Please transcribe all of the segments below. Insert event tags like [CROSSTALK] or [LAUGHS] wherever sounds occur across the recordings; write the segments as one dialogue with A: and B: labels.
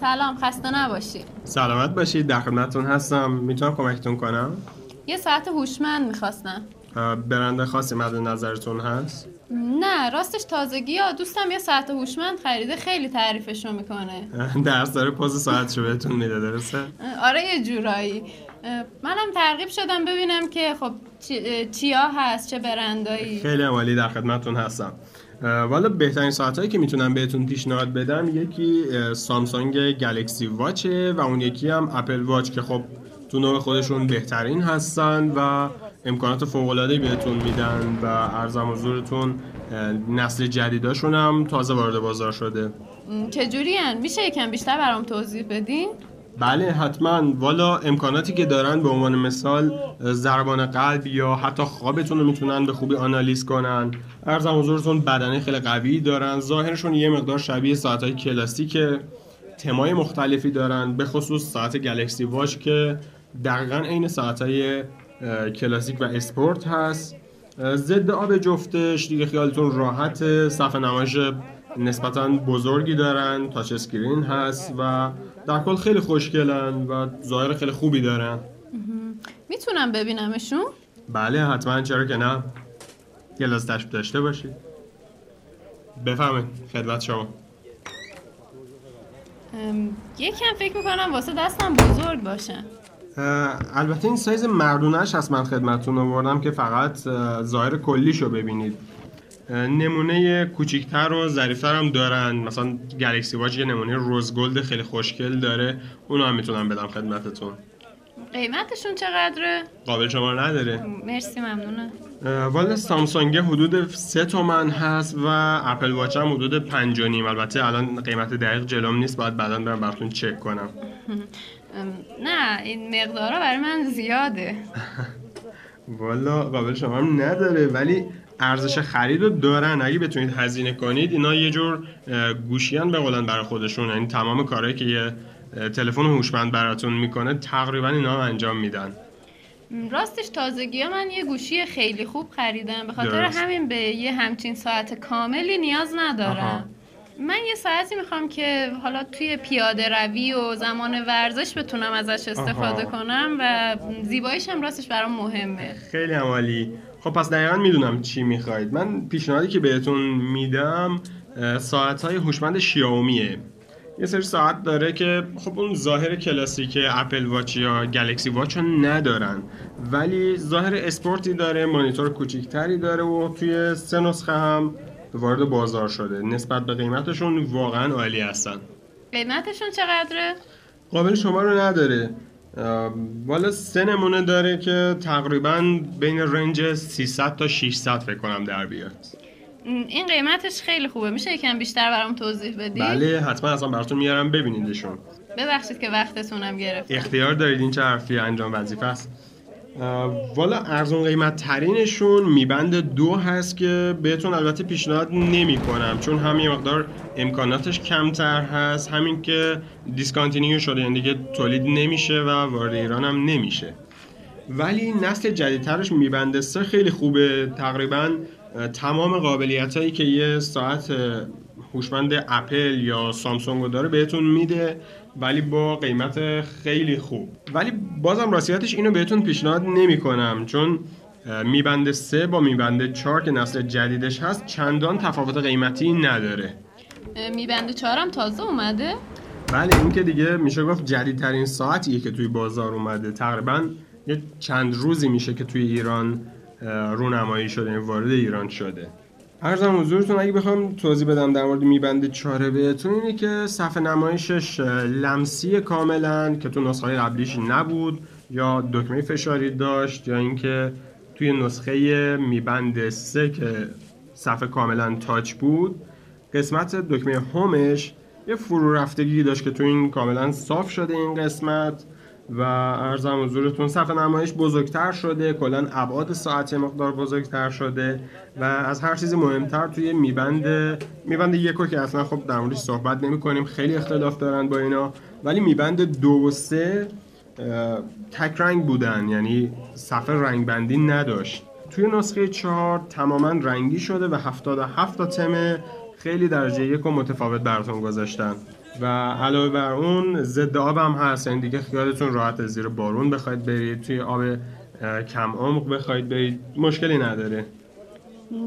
A: سلام خسته نباشی
B: سلامت باشید در خدمتتون هستم. می‌تونم کمکتون کنم؟
A: یه ساعت هوشمند می‌خواستم.
B: اه، برنده خاصی مد نظرتون هست؟
A: نه راستش تازگی ها. دوستم یه ساعت هوشمند خریده خیلی تعریفشو می‌کنه.
B: اه، [LAUGHS] درس داره پوز ساعت رو بهتون میده درسته؟
A: آره یه جورایی. منم ترغیب شدم ببینم که خب چیا هست چه برندایی.
B: خیلی عالی در خدمتتون هستم. والا بهترین ساعت هایی که می‌تونم بهتون پیشنهاد بدم یکی سامسونگ گلکسی واچه و اون یکی هم اپل واچ که خب تو نوع خودشون بهترین هستن و امکانات فوق العاده بهتون میدن و ارزم حضورتون نسل جدیداشون هم تازه وارد بازار شده
A: چجوری هن؟ میشه یکم بیشتر برام توضیح بدین؟
B: بله حتما. والا امکاناتی که دارن به عنوان مثال ضربان قلب یا حتی خوابتون رو می‌تونن به خوبی آنالیز کنن. عرضم حضورتون بدنه خیلی قوی دارن. ظاهرشون یه مقدار شبیه ساعتهای کلاسیکه. تمای مختلفی دارن به خصوص ساعت Galaxy Watch که دقیقا عین ساعتهای کلاسیک و اسپورت هست. ضد آب جفتش. دیگه خیالتون راحت صفحه نمایش نسبتا بزرگی دارن. touch screen هست و در کل خیلی خوشگلن و ظاهر خیلی خوبی دارن.
A: می‌تونم ببینمشون؟
B: بله حتما. چرا که نه. یه تشریف داشته باشید. بفرمایید خدمت شما.
A: یکم فکر می‌کنم واسه دستم بزرگ باشن
B: اه، البته این سایز مردونش هست من خدمتتون آوردم که فقط اه، ظاهر کلیشو ببینید. نمونه کوچیکتر و ظریفتر هم دارن. مثلا Galaxy Watch یه نمونه rose gold خیلی خوشگل داره. اونو هم می‌تونم بدم خدمتتون.
A: قیمتشون چقدره؟
B: قابل شما نداره.
A: مرسی ممنونم.
B: اه، والا سامسونگ حدود 3 تومن هست و اپل واچ هم حدود 5 و نیم. البته الان قیمت دقیق جلوم نیست. باید بعدا برم براتون چک کنم.
A: نه این مقدارا برای من زیاده.
B: والا قابل شما هم نداره ولی ارزش خرید رو دارن. اگه بتونید هزینه کنید اینا یه جور گوشیان به قولن برای خودشون. یعنی تمام کارهایی که یه تلفن هوشمند براتون می‌کنه تقریبا اینا هم انجام میدن.
A: راستش تازگی ها من یه گوشی خیلی خوب خریدم. به خاطر. همین به یه همچین ساعت کاملی نیاز
B: آها.
A: من یه ساعتی می‌خوام که حالا توی پیاده روی و زمان ورزش بتونم ازش استفاده
B: آها.
A: کنم و زیباییش هم راستش برام مهمه.
B: خیلی عمالی خب پس دقیقا می‌دونم چی می‌خواید. من پیشنهادی که بهتون میدم ساعت های هوشمند شیائومیه. یه سری ساعت داره که خب اون ظاهر کلاسیک Apple Watch یا Galaxy Watch رو ندارن. ولی ظاهر اسپورتی داره مانیتور کوچیکتری داره و توی سه نسخه هم وارد بازار شده. نسبت به قیمتشون واقعا عالی هستن.
A: قیمتشون چقدره؟
B: قابل شما رو نداره. والا سه نمونه داره که تقریبا بین range 300 تا 600 فکر کنم در بیاد.
A: این قیمتش خیلی خوبه. میشه یکم بیشتر برام توضیح بدی؟
B: بله حتما اصلا براتون میارم. ببینیدشون.
A: ببخشید که وقتتونم گرفت
B: اختیار دارید این چه حرفی انجام وظیفه است؟ والا ارزون قیمت ترینشون Mi Band دو هست که بهتون البته پیشنهاد نمی کنم چون هم یه مقدار امکاناتش کمتر هست. هم اینکه discontinue شده یعنی دیگه تولید نمیشه و وارد ایران هم نمیشه. ولی نسل جدیدترش Mi Band سه خیلی خوبه. تقریبا تمام قابلیت هایی که یه ساعت هوشمند اپل یا سامسونگ داره بهتون میده. ولی با قیمت خیلی خوب. ولی بازم راستیتش اینو بهتون پیشنهاد نمی کنم چون اه، میبنده سه با میبنده چهار که نسل جدیدش هست چندان تفاوت قیمتی نداره.
A: اه، میبنده چهارم تازه اومده؟
B: بله این که دیگه میشه گفت جدیدترین ساعتیه که توی بازار اومده. تقریبا یه چند روزی میشه که توی ایران رونمایی شده وارد ایران شده. ارزم حضورتون اگه بخوام توضیح بدم در مورد میبند چاره بهتون اینه که صفحه نمایشش لمسی کاملا که تو نسخه قبلیش نبود یا دکمه فشاری داشت یا اینکه توی نسخه میبند سه که صفحه کاملا تاچ بود قسمت دکمه هومش یه فرو رفتگی داشت که تو این کاملا صاف شده این قسمت. و ارزم حضورتون صفحه نمایش بزرگتر شده کلا ابعاد ساعت مقدار بزرگتر شده و از هر چیزی مهمتر توی میبند میبند یکو که اصلا خب در موردش صحبت نمی کنیم خیلی اختلاف دارن با اینا ولی میبند دو و سه تک رنگ بودن یعنی صفحه رنگ بندی نداشت. توی نسخه چهار تماما رنگی شده و 77 تا تم خیلی درجه یک و متفاوت براتون گذاشتن. و علاوه بر اون ضد آب هم هست. یعنی دیگه خیالتون راحت زیر بارون بخواید برید. توی آب کم عمق بخواید برید. مشکلی نداره.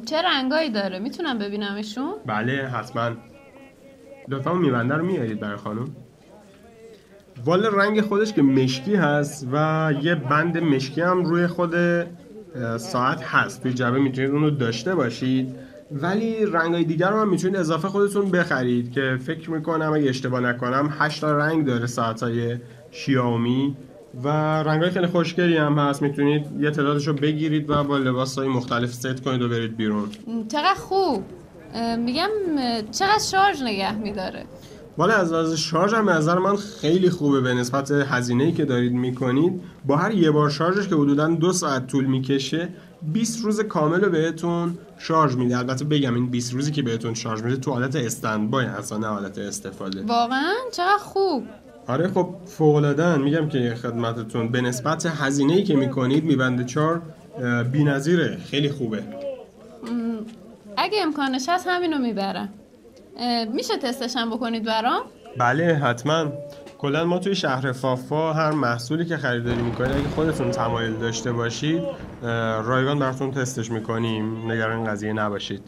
A: چه رنگایی داره؟ می‌تونم ببینمشون؟
B: بله حتما. لطفا اون میبنده رو میارید برای خانم. والا رنگ خودش که مشکی هست و یه بند مشکی هم روی خود ساعت هست. توی جبه می‌تونید اون رو داشته باشید. ولی رنگای دیگر رو هم می‌تونید اضافه خودتون بخرید که فکر می‌کنم اگه اشتباه نکنم 8 تا رنگ داره ساعت های شیائومی و رنگای خیلی خوشگلی هم هست. می‌تونید یه تعدادش رو بگیرید و با لباس های مختلف ست کنید و برید بیرون.
A: چقدر خوب. میگم چقدر شارژ نگه میداره.
B: والا از لحاظ شارژ هم نظر من خیلی خوبه به نسبت هزینه‌ای که دارید می‌کنید. با هر یه بار شارژش که حدودا دو ساعت طول می‌کشه 20 روز کامل رو بهتون شارژ میده. البته بگم این 20 روزی که بهتون شارژ میده تو حالت استندبای اصلا نه حالت استفاده.
A: واقعا؟ چقدر خوب.
B: آره خب فوق میگم که خدمتتون. به نسبت هزینه‌ای که می‌کنید میبنده چهار بی‌نظیره. خیلی خوبه.
A: اگه امکانش هست همینو می‌برم. میشه تستش هم بکنید برام؟
B: بله حتما. کلا ما توی شهر فافا هر محصولی که خریداری می‌کنید اگه خودتون تمایل داشته باشید رایگان براتون تستش می‌کنیم. نگران قضیه نباشید.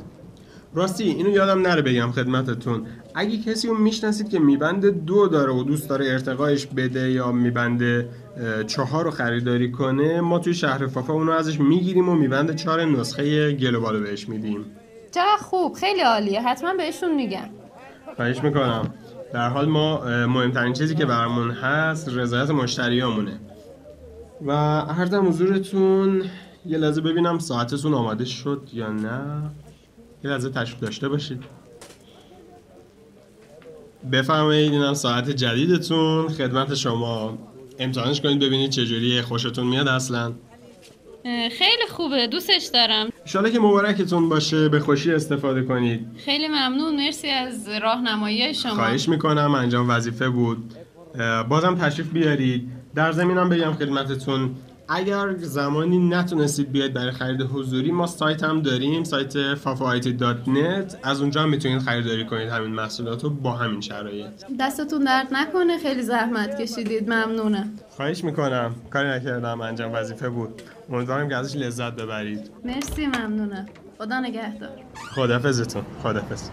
B: راستی اینو یادم نره بگم خدمتتون. اگه کسی رو می‌شناسید که میبنده دو داره و دوست داره ارتقایش بده یا میبنده اه، چهار رو خریداری کنه ما توی شهر فافا اونو ازش می‌گیریم و میبنده چهار نسخه گلوبالو بهش میدیم.
A: چقدر خوب خیلی عالیه. حتما بهشون میگم.
B: خواهش می‌کنم. در حال ما مهمترین چیزی که برامون هست رضایت مشتریامونه. و عرضم حضورتون یه لحظه ببینم ساعتتون آماده شد یا نه. یه لحظه تشریف داشته باشید. بفرمایید اینم ساعت جدیدتون. خدمت شما. امتحانش کنید ببینید چجوریه. خوشتون میاد اصلا.
A: خیلی خوبه دوستش دارم.
B: انشالله که مبارکتون باشه به خوشی استفاده کنید.
A: خیلی ممنون مرسی از راهنمایی شما.
B: خواهش می‌کنم انجام وظیفه بود. بازم تشریف بیارید. در زمینم بگم خدمتتون اگر زمانی نتونستید بیاید برای خرید حضوری ما سایت هم داریم سایت fafaiti.net از اونجا هم می‌تونید خریداری کنید همین محصولات رو با همین شرایط.
A: دستتون درد نکنه خیلی زحمت کشیدید. ممنونم.
B: خواهش می‌کنم. کاری نکردم انجام وظیفه بود. امیدوارم که ازش لذت ببرید.
A: مرسی ممنونم. خدا نگهدار.
B: خدافزتون خدافز